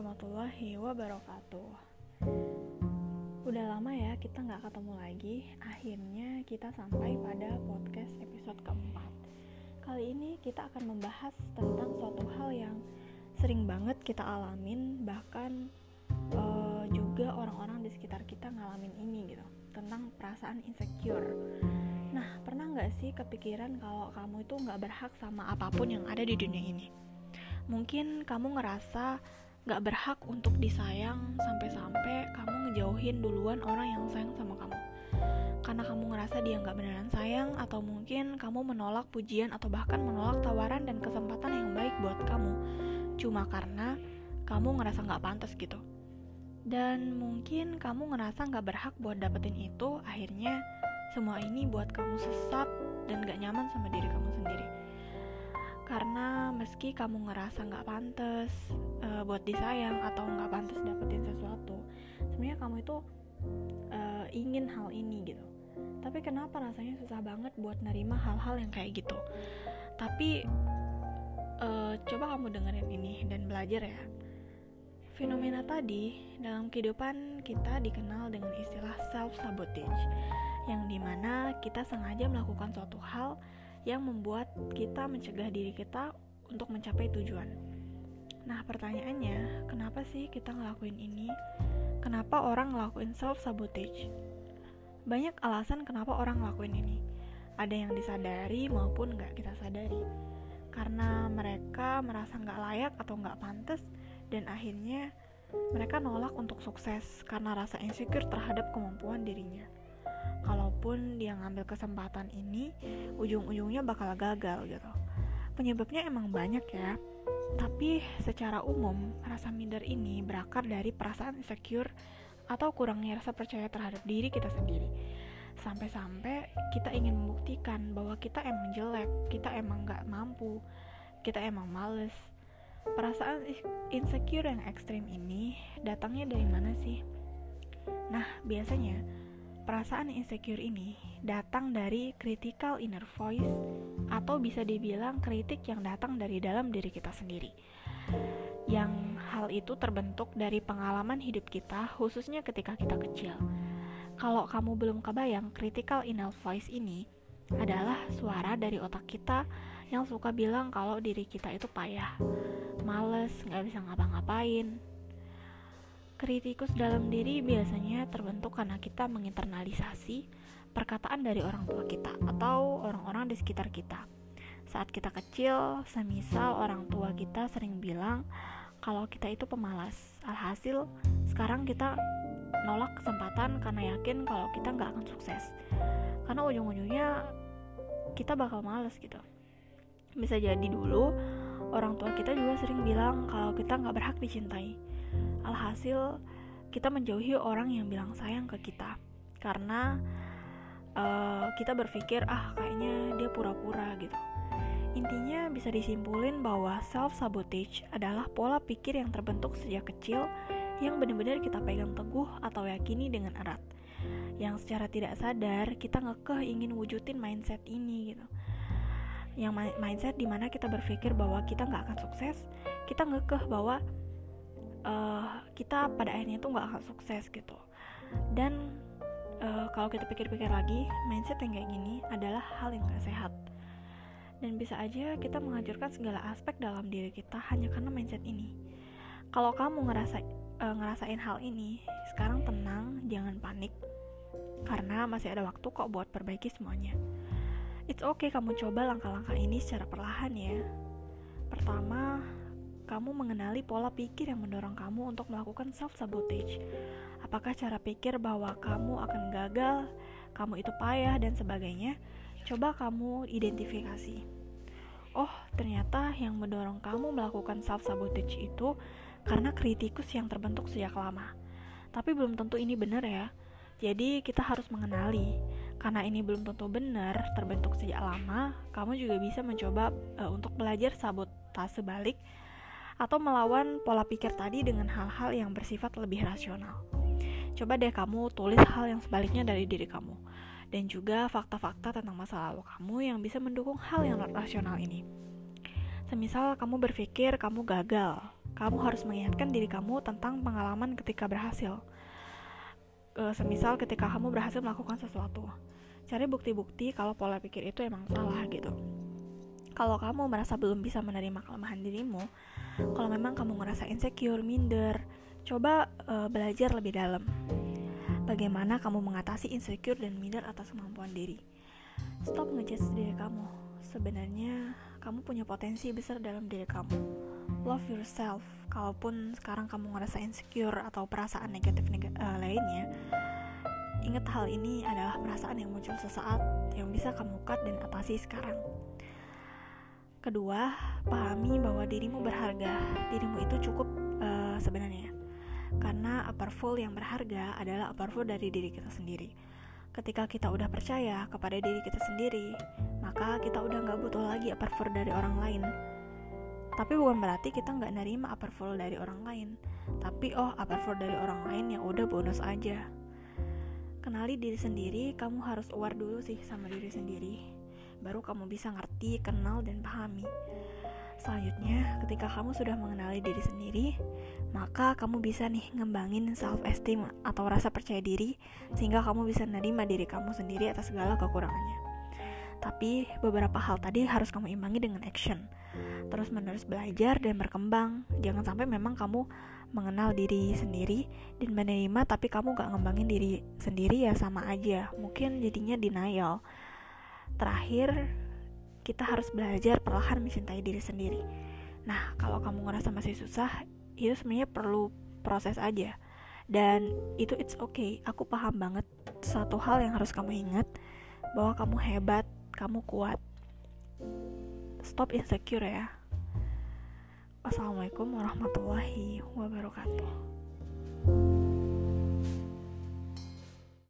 warahmatullahi wabarakatuh. Udah lama ya kita nggak ketemu lagi. Akhirnya kita sampai pada podcast episode keempat. Kali ini kita akan membahas tentang suatu hal yang sering banget kita alamin Bahkan uh, juga orang-orang di sekitar kita ngalamin ini gitu Tentang perasaan insecure. Nah, pernah nggak sih kepikiran kalau kamu itu nggak berhak sama apa pun yang ada di dunia ini? Mungkin kamu ngerasa gak berhak untuk disayang sampai-sampai kamu ngejauhin duluan orang yang sayang sama kamu. Karena kamu ngerasa dia gak beneran sayang, atau mungkin kamu menolak pujian atau bahkan menolak tawaran dan kesempatan yang baik buat kamu, cuma karena kamu ngerasa gak pantas gitu. Dan mungkin kamu ngerasa gak berhak buat dapetin itu, akhirnya semua ini buat kamu sesat dan gak nyaman sama diri kamu sendiri karena meski kamu ngerasa nggak pantas uh, buat disayang atau nggak pantas dapetin sesuatu sebenarnya kamu itu uh, ingin hal ini gitu. Tapi kenapa rasanya susah banget buat nerima hal-hal yang kayak gitu? Tapi uh, coba kamu dengerin ini dan belajar ya. Fenomena tadi dalam kehidupan kita dikenal dengan istilah self sabotage yang di mana kita sengaja melakukan suatu hal yang membuat kita mencegah diri kita untuk mencapai tujuan. Nah, pertanyaannya, kenapa sih kita ngelakuin ini? Kenapa orang ngelakuin self-sabotage? Banyak alasan kenapa orang ngelakuin ini. Ada yang disadari maupun nggak kita sadari. Karena mereka merasa nggak layak atau nggak pantas, dan akhirnya mereka nolak untuk sukses karena rasa insecure terhadap kemampuan dirinya kalaupun dia ngambil kesempatan ini ujung-ujungnya bakal gagal gitu. Penyebabnya emang banyak ya tapi secara umum rasa minder ini berakar dari perasaan insecure atau kurangnya rasa percaya terhadap diri kita sendiri. Sampai-sampai kita ingin membuktikan bahwa kita emang jelek kita emang gak mampu kita emang males. Perasaan insecure yang ekstrim ini datangnya dari mana sih? Nah biasanya Perasaan insecure ini datang dari critical inner voice atau bisa dibilang kritik yang datang dari dalam diri kita sendiri. Yang hal itu terbentuk dari pengalaman hidup kita khususnya ketika kita kecil. Kalau kamu belum kebayang, critical inner voice ini adalah suara dari otak kita yang suka bilang kalau diri kita itu payah, males, nggak bisa ngapa-ngapain, Kritikus dalam diri biasanya terbentuk karena kita menginternalisasi perkataan dari orang tua kita atau orang-orang di sekitar kita. Saat kita kecil, semisal orang tua kita sering bilang kalau kita itu pemalas. Alhasil, sekarang kita nolak kesempatan karena yakin kalau kita nggak akan sukses. Karena ujung-ujungnya kita bakal males gitu. Bisa jadi dulu orang tua kita juga sering bilang kalau kita nggak berhak dicintai alhasil kita menjauhi orang yang bilang sayang ke kita. Karena uh, kita berpikir ah kayaknya dia pura-pura gitu. Intinya bisa disimpulin bahwa self sabotage adalah pola pikir yang terbentuk sejak kecil yang benar-benar kita pegang teguh atau yakini dengan erat. Yang secara tidak sadar kita ngekeh ingin wujudin mindset ini gitu. Yang mindset di mana kita berpikir bahwa kita nggak akan sukses kita ngekeh bahwa uh, kita pada akhirnya tuh nggak akan sukses gitu. Dan uh, kalau kita pikir-pikir lagi mindset yang kayak gini adalah hal yang gak sehat. Dan bisa aja kita menghancurkan segala aspek dalam diri kita hanya karena mindset ini. Kalau kamu ngerasa uh, ngerasain hal ini sekarang tenang jangan panik. Karena masih ada waktu kok buat perbaiki semuanya. It's okay kamu coba langkah-langkah ini secara perlahan ya. Pertama kamu mengenali pola pikir yang mendorong kamu untuk melakukan self-sabotage. Apakah cara pikir bahwa kamu akan gagal, kamu itu payah, dan sebagainya? Coba kamu identifikasi. Oh, ternyata yang mendorong kamu melakukan self-sabotage itu karena kritikus yang terbentuk sejak lama. Tapi belum tentu ini benar ya. Jadi kita harus mengenali. Karena ini belum tentu benar, terbentuk sejak lama, kamu juga bisa mencoba uh, untuk belajar sabotase balik atau melawan pola pikir tadi dengan hal-hal yang bersifat lebih rasional. Coba deh kamu tulis hal yang sebaliknya dari diri kamu dan juga fakta-fakta tentang masa lalu kamu yang bisa mendukung hal yang rasional ini. Semisal kamu berpikir kamu gagal, kamu harus mengingatkan diri kamu tentang pengalaman ketika berhasil. E, semisal ketika kamu berhasil melakukan sesuatu, cari bukti-bukti kalau pola pikir itu emang salah gitu. Kalau kamu merasa belum bisa menerima kelemahan dirimu, kalau memang kamu ngerasa insecure, minder, coba e, belajar lebih dalam. Bagaimana kamu mengatasi insecure dan minder atas kemampuan diri. Stop ngejudge diri kamu. Sebenarnya kamu punya potensi besar dalam diri kamu love yourself kalaupun sekarang kamu ngerasa insecure atau perasaan negatif neg uh, lainnya ingat hal ini adalah perasaan yang muncul sesaat yang bisa kamu cut dan atasi sekarang kedua pahami bahwa dirimu berharga. Dirimu itu cukup uh, sebenarnya. Karena approval yang berharga adalah approval dari diri kita sendiri. Ketika kita udah percaya kepada diri kita sendiri maka kita udah nggak butuh lagi approval dari orang lain. Tapi bukan berarti kita nggak nerima approval dari orang lain. Tapi oh approval dari orang lain yang udah bonus aja. Kenali diri sendiri kamu harus aware dulu sih sama diri sendiri baru kamu bisa ngerti kenal dan pahami. Selanjutnya, ketika kamu sudah mengenali diri sendiri, maka kamu bisa nih ngembangin self esteem atau rasa percaya diri sehingga kamu bisa menerima diri kamu sendiri atas segala kekurangannya. Tapi beberapa hal tadi harus kamu imbangi dengan action. Terus menerus belajar dan berkembang. Jangan sampai memang kamu mengenal diri sendiri dan menerima tapi kamu gak ngembangin diri sendiri ya sama aja. Mungkin jadinya denial terakhir kita harus belajar perlahan mencintai diri sendiri. Nah kalau kamu ngerasa masih susah itu sebenarnya perlu proses aja. Dan itu it's okay. Aku paham banget satu hal yang harus kamu ingat bahwa kamu hebat kamu kuat. Stop insecure ya. Wassalamualaikum warahmatullahi wabarakatuh.